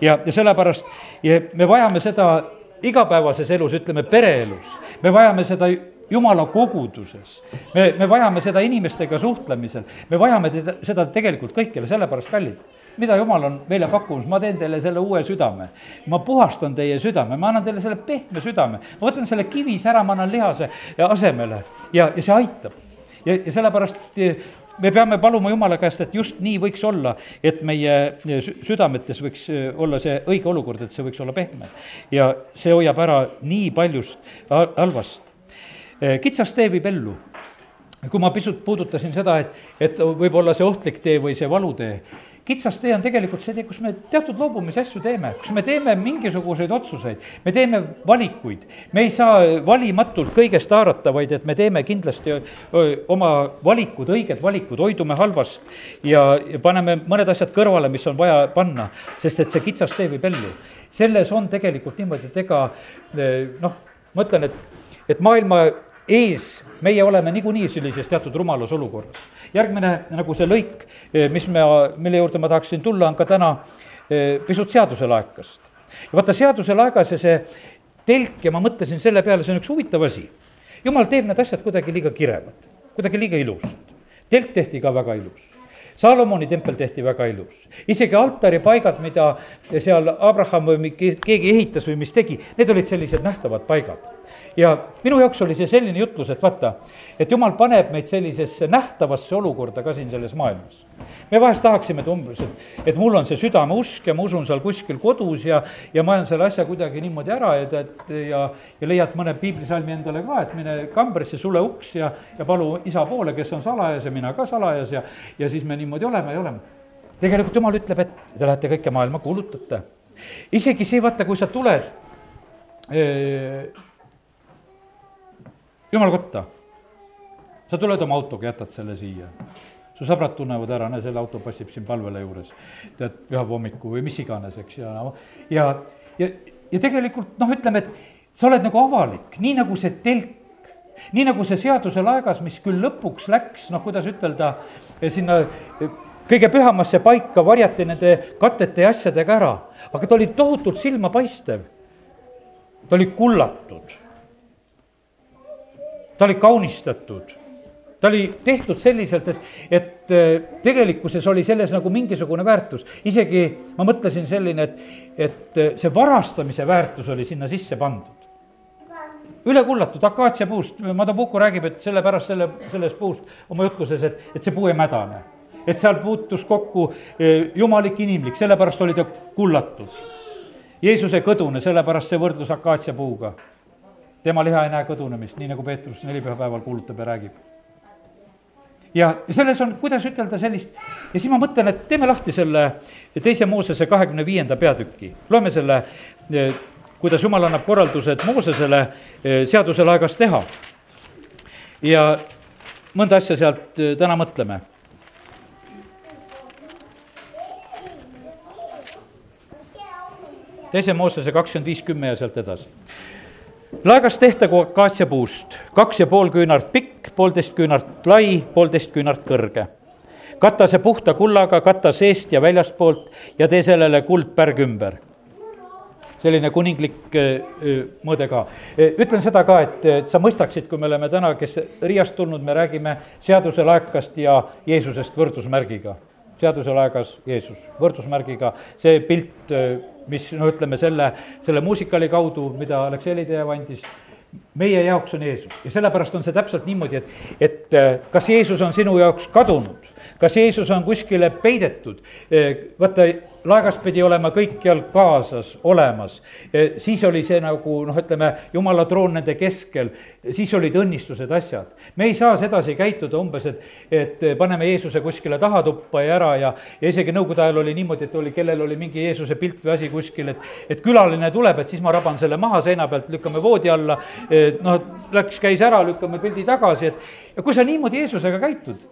[SPEAKER 1] ja, ja sellepärast ja me vajame seda igapäevases elus, ütleme pereelus, me vajame seda jumala koguduses. me, me vajame seda inimestega suhtlemisel, me vajame teda, seda tegelikult kõikjale, sellepärast kallid mida jumal on meile pakkumas, ma teen teile selle uue südame. ma puhastan teie südame, ma annan teile selle pehme südame, ma võtan selle kivise ära, ma annan lihase asemele ja, ja see aitab. ja, ja sellepärast me peame paluma Jumala käest, et just nii võiks olla, et meie sü-, südametes võiks olla see õige olukord, et see võiks olla pehme. ja see hoiab ära nii paljust halvast. kitsas tee viib ellu kui ma pisut puudutasin seda, et, et võib olla see ohtlik tee või see valutee, kitsas tee on tegelikult see tee, kus me teatud loobumise asju teeme, kus me teeme mingisuguseid otsuseid, me teeme valikuid. me ei saa valimatult kõigest haarata, vaid et me teeme kindlasti oma valikud, õiged valikud, hoidume halvast ja, ja paneme mõned asjad kõrvale, mis on vaja panna, sest et see kitsas tee viib ellu. selles on tegelikult niimoodi, et ega noh, ma ütlen, et, et maailma ees meie oleme niikuinii sellises teatud rumalas olukorras. järgmine nagu see lõik, eh, mis me, mille juurde ma tahaksin tulla, on ka täna eh, pisut seaduselaekast. ja vaata, seaduselaegas ja see telk ja ma mõtlesin selle peale, see on üks huvitav asi. jumal teeb need asjad kuidagi liiga kirevad, kuidagi liiga ilusad. telk tehti ka väga ilus Saalomoni tempel tehti väga ilus. isegi altaripaigad, mida seal Abraham või keegi ehitas või mis tegi, need olid sellised nähtavad paigad ja minu jaoks oli see selline jutlus, et vaata, et jumal paneb meid sellisesse nähtavasse olukorda ka siin selles maailmas. me vahest tahaksime, et umbes, et, et mul on see südameusk ja ma usun seal kuskil kodus ja, ja ma ajan selle asja kuidagi niimoodi ära, et, et ja, ja leiad mõne piiblisalmi endale ka, et mine kambrisse, sule uks ja, ja palu isa poole, kes on salajas ja mina ka salajas ja, ja siis me niimoodi oleme ja oleme. tegelikult jumal ütleb, et te lähete kõike maailma, kuulutate. isegi see, vaata, kui sa tuled jumal kotta, sa tuled oma autoga, jätad selle siia. su sõbrad tunnevad ära, näe, selle auto passib siin palvele juures, tead, pühapäeva hommiku või mis iganes, eks, ja no ja, ja, ja tegelikult noh, ütleme, et sa oled nagu avalik, nii nagu see telk, nii nagu see seaduse laegas, mis küll lõpuks läks, noh, kuidas ütelda, sinna kõige pühamasse paika varjati nende katete ja asjadega ära, aga ta oli tohutult silmapaistev. ta oli kullatud ta oli kaunistatud, ta oli tehtud selliselt, et, et äh, tegelikkuses oli selles nagu mingisugune väärtus. isegi ma mõtlesin selline, et, et äh, see varastamise väärtus oli sinna sisse pandud. üle kullatud akaatsiapuust, Madabuko räägib, et sellepärast selle, sellest puust oma jutluses, et, et see puu ei mädane. et seal puutus kokku äh, jumalik, inimlik, sellepärast oli ta kullatud. Jeesuse kõdune, sellepärast see võrdlus akaatsiapuuga tema liha ei näe kõdunemist, nii nagu Peetrus nelipühapäeval kuulutab ja räägib. ja, selles on, kuidas ütelda sellist, ja siis ma mõtlen, et teeme lahti selle teise Moosese kahekümne viienda peatüki, loeme selle, kuidas jumal annab korraldused Moosesele eh, seaduse laegas teha. ja mõnda asja sealt eh, täna mõtleme teise Moosese kakskümmend viis, kümme ja sealt edasi laegas tehtagu akaatsiapuust, kaks ja pool küünart pikk, poolteist küünart lai, poolteist küünart kõrge. kata see puhta kullaga, kata seest ja väljastpoolt ja tee sellele kuldpärg ümber. selline kuninglik mõõde ka. Ütlen seda ka, et, et sa mõistaksid, kui me oleme täna, kes Riiast tulnud, me räägime seaduse laekast ja Jeesusest võrdusmärgiga seaduselaegas Jeesus, võrdusmärgiga, see pilt, mis no ütleme selle, selle muusikali kaudu, mida Aleksei Lidejev andis, meie jaoks on Jeesus. Ja sellepärast on see täpselt niimoodi, et, et kas Jeesus on sinu jaoks kadunud, kas Jeesus on kuskile peidetud, vaata, laegas pidi olema kõikjal kaasas, olemas. siis oli see nagu noh, ütleme, jumala troon nende keskel, siis olid õnnistused, asjad. me ei saa sedasi käituda umbes, et, et paneme Jeesuse kuskile tahatuppa ja ära ja, ja isegi nõukogude ajal oli niimoodi, et oli, kellel oli mingi Jeesuse pilt või asi kuskil, et, et külaline tuleb, et siis ma raban selle maha seina pealt, lükkame voodi alla, noh, läks, käis ära, lükkame pildi tagasi, et ja kui sa niimoodi Jeesusega käitud,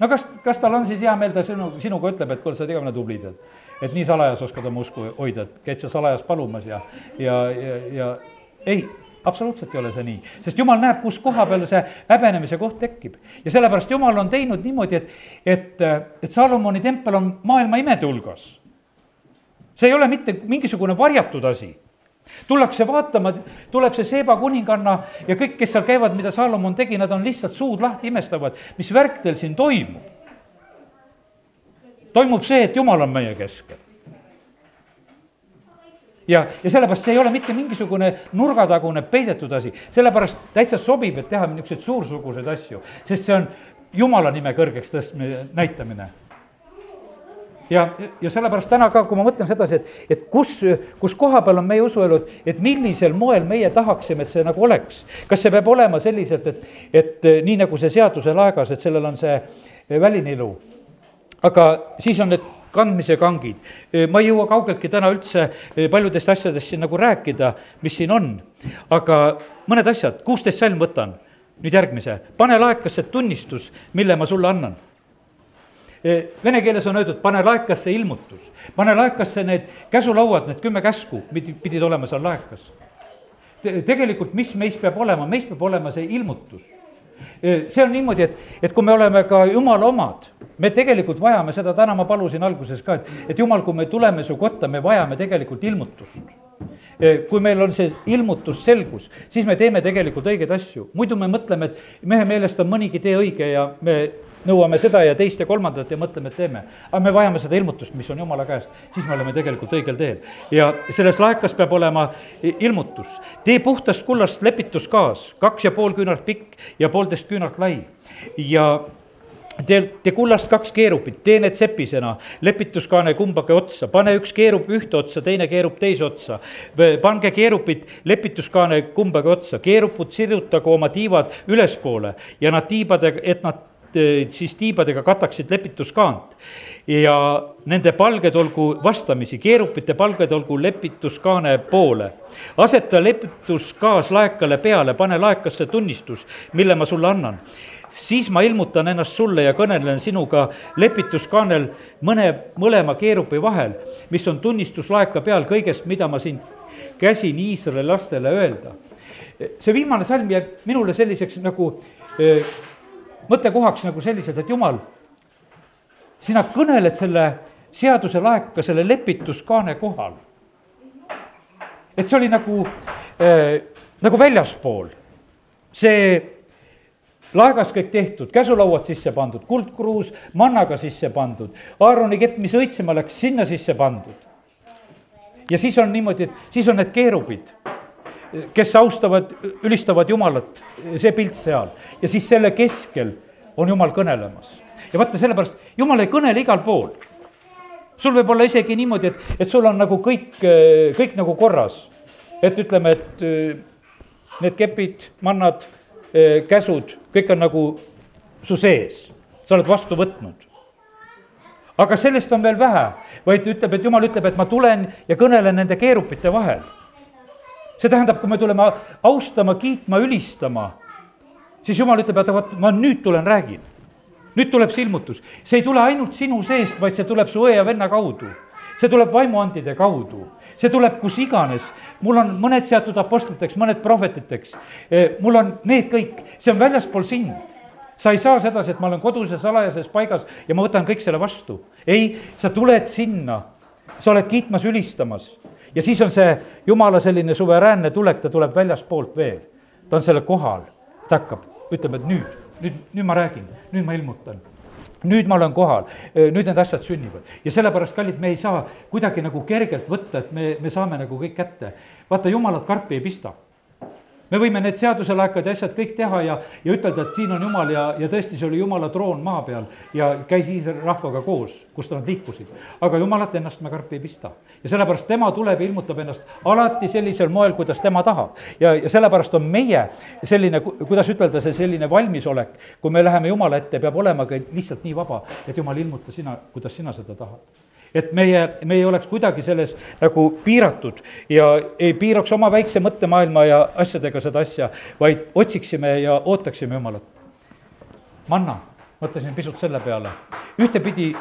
[SPEAKER 1] no kas, kas tal on siis hea meel, ta sinu, sinuga ütleb, et kuule, sa oled igavene tubli, tead. Et nii salajas oskad oma usku hoida, et käid sa salajas palumas ja, ja, ja, ja ei, absoluutselt ei ole see nii, sest jumal näeb, kus koha peal see häbenemise koht tekib. ja sellepärast jumal on teinud niimoodi, et, et, et Salomoni tempel on maailma imede hulgas. see ei ole mitte mingisugune varjatud asi tullakse vaatama, tuleb see Seeba kuninganna ja kõik, kes seal käivad, mida Saalomon tegi, nad on lihtsalt suud lahti imestavad, mis värk teil siin toimub. Toimub see, et Jumal on meie keskel. ja, ja sellepärast see ei ole mitte mingisugune nurgatagune peidetud asi, sellepärast täitsa sobib, et teha niisuguseid suursuguseid asju, sest see on jumala nime kõrgeks tõstmine, näitamine ja, ja sellepärast täna ka, kui ma mõtlen sedasi, et, et kus, kus koha peal on meie usuelu, et, et millisel moel meie tahaksime, et see nagu oleks. kas see peab olema selliselt, et, et nii nagu see seaduse laegas, et sellel on see väline ilu. Aga siis on need kandmise kangid. ma ei jõua kaugeltki täna üldse paljudest asjadest siin nagu rääkida, mis siin on. aga mõned asjad, kuusteist salm võtan, nüüd järgmise, pane laekasse tunnistus, mille ma sulle annan vene keeles on öeldud, pane laekasse ilmutus, pane laekasse need käsulauad, need kümme käsku, pidid olema seal laekas. tegelikult, mis meis peab olema, meis peab olema see ilmutus. See on niimoodi, et, et kui me oleme ka jumala omad, me tegelikult vajame seda, täna ma palusin alguses ka, et, et jumal, kui me tuleme su kotta, me vajame tegelikult ilmutust. Kui meil on see ilmutusselgus, siis me teeme tegelikult õigeid asju, muidu me mõtleme, et mehe meelest on mõnigi tee õige ja me nõuame seda ja teist ja kolmandat ja mõtleme, et teeme. aga me vajame seda ilmutust, mis on jumala käest, siis me oleme tegelikult õigel teel. ja selles laekas peab olema ilmutus. tee puhtast kullast lepituskaas, kaks ja pool küünart pikk ja poolteist küünart lai. ja tee, tee kullast kaks keerupit, tee need sepisena, lepituskaane kumbagi otsa, pane üks keerup ühte otsa, teine keerup teise otsa. pange keerupid lepituskaane kumbagi otsa, keerupud sirutagu oma tiivad ülespoole ja nad tiibadega, et nad siis tiibadega kataksid lepituskaant ja nende palged olgu vastamisi, keerupite palged olgu lepituskaane poole. aseta lepituskaas laekale peale, pane laekasse tunnistus, mille ma sulle annan siis ma ilmutan ennast sulle ja kõnelen sinuga lepituskaanel mõne, mõlema keerupi vahel, mis on tunnistus laeka peal kõigest, mida ma siin käsin Iisraeli lastele öelda. see viimane salm jääb minule selliseks nagu mõttekohaks nagu selliselt, et jumal, sina kõneled selle seaduse laeka selle lepituskaane kohal. et see oli nagu äh,, nagu väljaspool. see laegas kõik tehtud, käsulauad sisse pandud, kuldkruus mannaga sisse pandud, Aaroni kepp, mis õitsema läks, sinna sisse pandud. ja siis on niimoodi, et siis on need keerubid kes austavad, ülistavad Jumalat, see pilt seal. ja siis selle keskel on Jumal kõnelemas. ja vaata, sellepärast Jumal ei kõnele igal pool. sul võib olla isegi niimoodi, et, et sul on nagu kõik, kõik nagu korras. et ütleme, et need kepid, mannad, käsud, kõik on nagu su sees, sa oled vastu võtnud aga sellest on veel vähe, vaid ütleb, et jumal ütleb, et ma tulen ja kõnelen nende keerupite vahel see tähendab, kui me tuleme austama, kiitma, ülistama, siis jumal ütleb, et vot ma nüüd tulen, räägin. nüüd tuleb see ilmutus, see ei tule ainult sinu seest, vaid see tuleb su õe ja venna kaudu. see tuleb vaimuandide kaudu, see tuleb kus iganes. mul on mõned seatud apostliteks, mõned prohvetiteks, eh, mul on need kõik, see on väljaspool sind sa ei saa sedasi, et ma olen kodus ja salajases paigas ja ma võtan kõik selle vastu. ei, sa tuled sinna, sa oled kiitmas, ülistamas ja siis on see jumala selline suveräänne tulek, ta tuleb väljaspoolt veel. ta on selle kohal, ta hakkab, ütleb, et nüüd, nüüd, nüüd ma räägin, nüüd ma ilmutan. Nüüd ma olen kohal, nüüd need asjad sünnivad. Ja sellepärast, kallid, me ei saa kuidagi nagu kergelt võtta, et me, me saame nagu kõik kätte. vaata, jumalat karpi ei pista me võime need seaduselaekad ja asjad kõik teha ja, ja ütelda, et siin on Jumal ja, ja tõesti, see oli Jumala troon maa peal ja käis Iisraeli rahvaga koos, kust nad liikusid. aga Jumalat ennast me karpi ei pista. ja sellepärast tema tuleb ja ilmutab ennast alati sellisel moel, kuidas tema tahab. ja, ja sellepärast on meie selline, kuidas ütelda, see selline valmisolek, kui me läheme Jumala ette, peab olema ka lihtsalt nii vaba, et Jumal, ilmuta sina, kuidas sina seda tahad et meie, me ei oleks kuidagi selles nagu piiratud ja ei piiraks oma väikse mõttemaailma ja asjadega seda asja, vaid otsiksime ja ootaksime Jumalat. manna, mõtlesin pisut selle peale, ühtepidi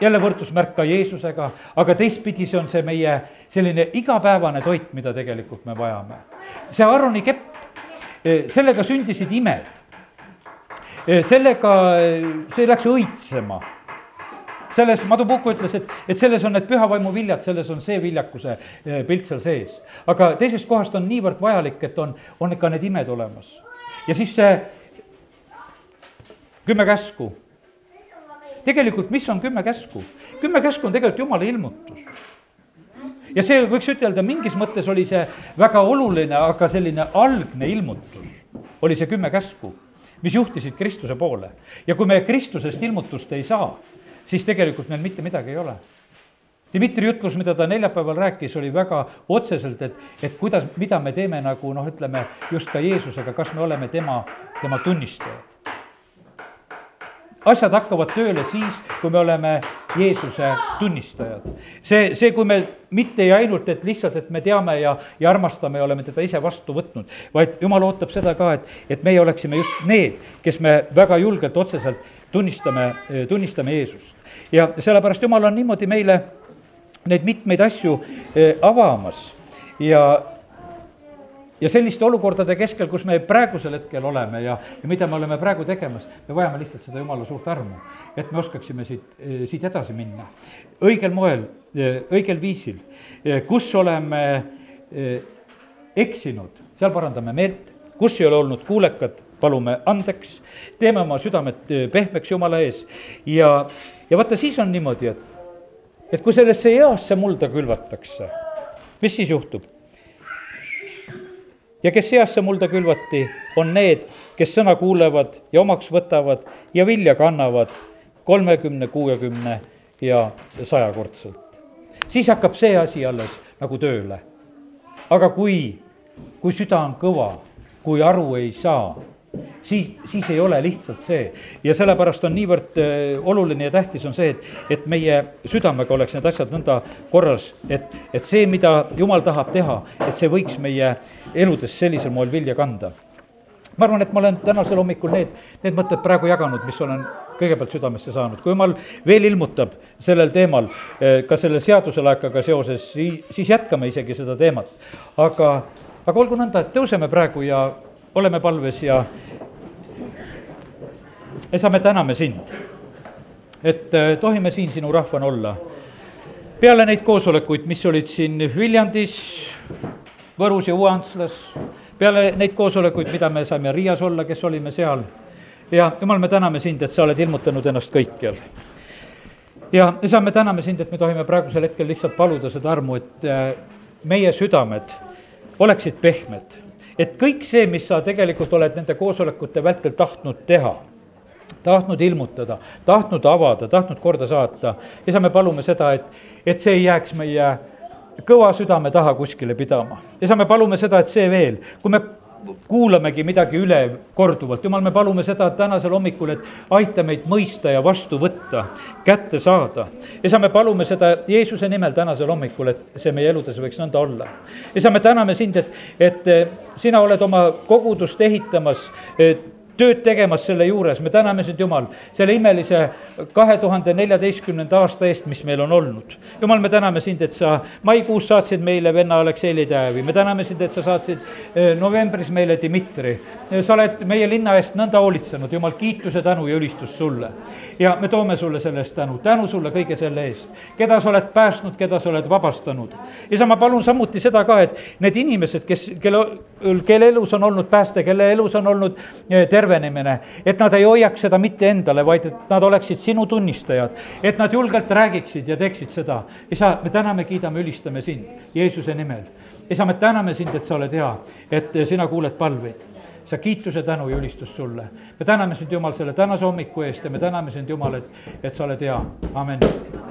[SPEAKER 1] jälle võrdusmärk ka Jeesusega, aga teistpidi see on see meie selline igapäevane toit, mida tegelikult me vajame. see Aaroni kepp, eh, sellega sündisid imed. Eh, sellega, eh, see läks õitsema selles, Madu Puku ütles, et, et selles on need püha vaimu viljad, selles on see viljakuse eh, pilt seal sees. aga teisest kohast on niivõrd vajalik, et on, on ka need imed olemas. ja siis see kümme käsku. tegelikult, mis on kümme käsku? kümme käsku on tegelikult jumala ilmutus ja see võiks ütelda, mingis mõttes oli see väga oluline, aga selline algne ilmutus oli see kümme käsku. mis juhtisid Kristuse poole. ja kui me Kristusest ilmutust ei saa, siis tegelikult meil mitte midagi ei ole Dmitri jutlus, mida ta neljapäeval rääkis, oli väga otseselt, et, et kuidas, mida me teeme nagu noh, ütleme just ka Jeesusega, kas me oleme tema, tema tunnistajad. asjad hakkavad tööle siis, kui me oleme Jeesuse tunnistajad. see, see, kui me mitte ja ainult, et lihtsalt, et me teame ja, ja armastame ja oleme teda ise vastu võtnud, vaid jumal ootab seda ka, et, et meie oleksime just need, kes me väga julgelt, otseselt tunnistame, tunnistame Jeesust. ja sellepärast Jumal on niimoodi meile neid mitmeid asju eh, avamas ja ja selliste olukordade keskel, kus me praegusel hetkel oleme ja, ja mida me oleme praegu tegemas, me vajame lihtsalt seda jumala suurt armu, et me oskaksime siit, eh, siit edasi minna. õigel moel, eh, õigel viisil, kus oleme eksinud, seal parandame meelt, kus ei ole olnud kuulekad, palume andeks, teeme oma südamed pehmeks Jumala ees ja, ja vaata, siis on niimoodi, et et kui sellesse heasse mulda külvatakse, mis siis juhtub? ja kes heasse mulda külvati, on need, kes sõna kuulevad ja omaks võtavad ja vilja kannavad kolmekümne, kuuekümne ja sajakordselt. siis hakkab see asi alles nagu tööle. aga kui, kui süda on kõva, kui aru ei saa siis, siis ei ole lihtsalt see. ja sellepärast on niivõrd äh, oluline ja tähtis on see, et, et meie südamega oleks need asjad nõnda korras, et, et see, mida jumal tahab teha, et see võiks meie eludes sellisel moel vilja kanda. ma arvan, et ma olen tänasel hommikul need, need mõtted praegu jaganud, mis olen kõigepealt südamesse saanud, kui jumal veel ilmutab sellel teemal, äh, ka selle seaduselaekaga seoses, siis, siis jätkame isegi seda teemat. aga, aga olgu nõnda, et tõuseme praegu ja oleme palves ja isa, me täname sind, et äh, tohime siin sinu rahvana olla. peale neid koosolekuid, mis olid siin Viljandis, Võrus ja Uanslas, peale neid koosolekuid, mida me saime Riias olla, kes olime seal, ja jumal, me täname sind, et sa oled ilmutanud ennast kõikjal. ja isa, me täname sind, et me tohime praegusel hetkel lihtsalt paluda seda armu, et äh, meie südamed oleksid pehmed et kõik see, mis sa tegelikult oled nende koosolekute vältel tahtnud teha, tahtnud ilmutada, tahtnud avada, tahtnud korda saata, isa, me palume seda, et, et see ei jääks meie kõva südame taha kuskile pidama. isa, me palume seda, et see veel, kui me kuulamegi midagi üle korduvalt, jumal, me palume seda tänasel hommikul, et aita meid mõista ja vastu võtta, kätte saada. isa, me palume seda Jeesuse nimel tänasel hommikul, et see meie eludes võiks nõnda olla. isa, me täname sind, et, et sina oled oma kogudust ehitamas, et tööd tegemas selle juures, me täname sind, Jumal, selle imelise kahe tuhande neljateistkümnenda aasta eest, mis meil on olnud. Jumal, me täname sind, et sa maikuus saatsid meile venna Aleksei Lidevi, me täname sind, et sa saatsid eh, novembris meile Dmitri. sa oled meie linna eest nõnda hoolitsenud, Jumal, kiituse, tänu ja ülistus sulle. ja me toome sulle selle eest tänu, tänu sulle kõige selle eest, keda sa oled päästnud, keda sa oled vabastanud. isa, ma palun samuti seda ka, et need inimesed, kes, kelle, kelle elus on olnud pääste, kelle elus on olnud eh, terve, tervenemine, et nad ei hoiaks seda mitte endale, vaid et nad oleksid sinu tunnistajad, et nad julgelt räägiksid ja teeksid seda. isa, me täname, kiidame, ülistame sind Jeesuse nimel. isa, me täname sind, et sa oled hea, et sina kuuled palveid sa kiituse, tänu ja ülistus sulle. me täname sind, Jumal, selle tänase hommiku eest ja me täname sind, Jumal, et, et sa oled hea, amen.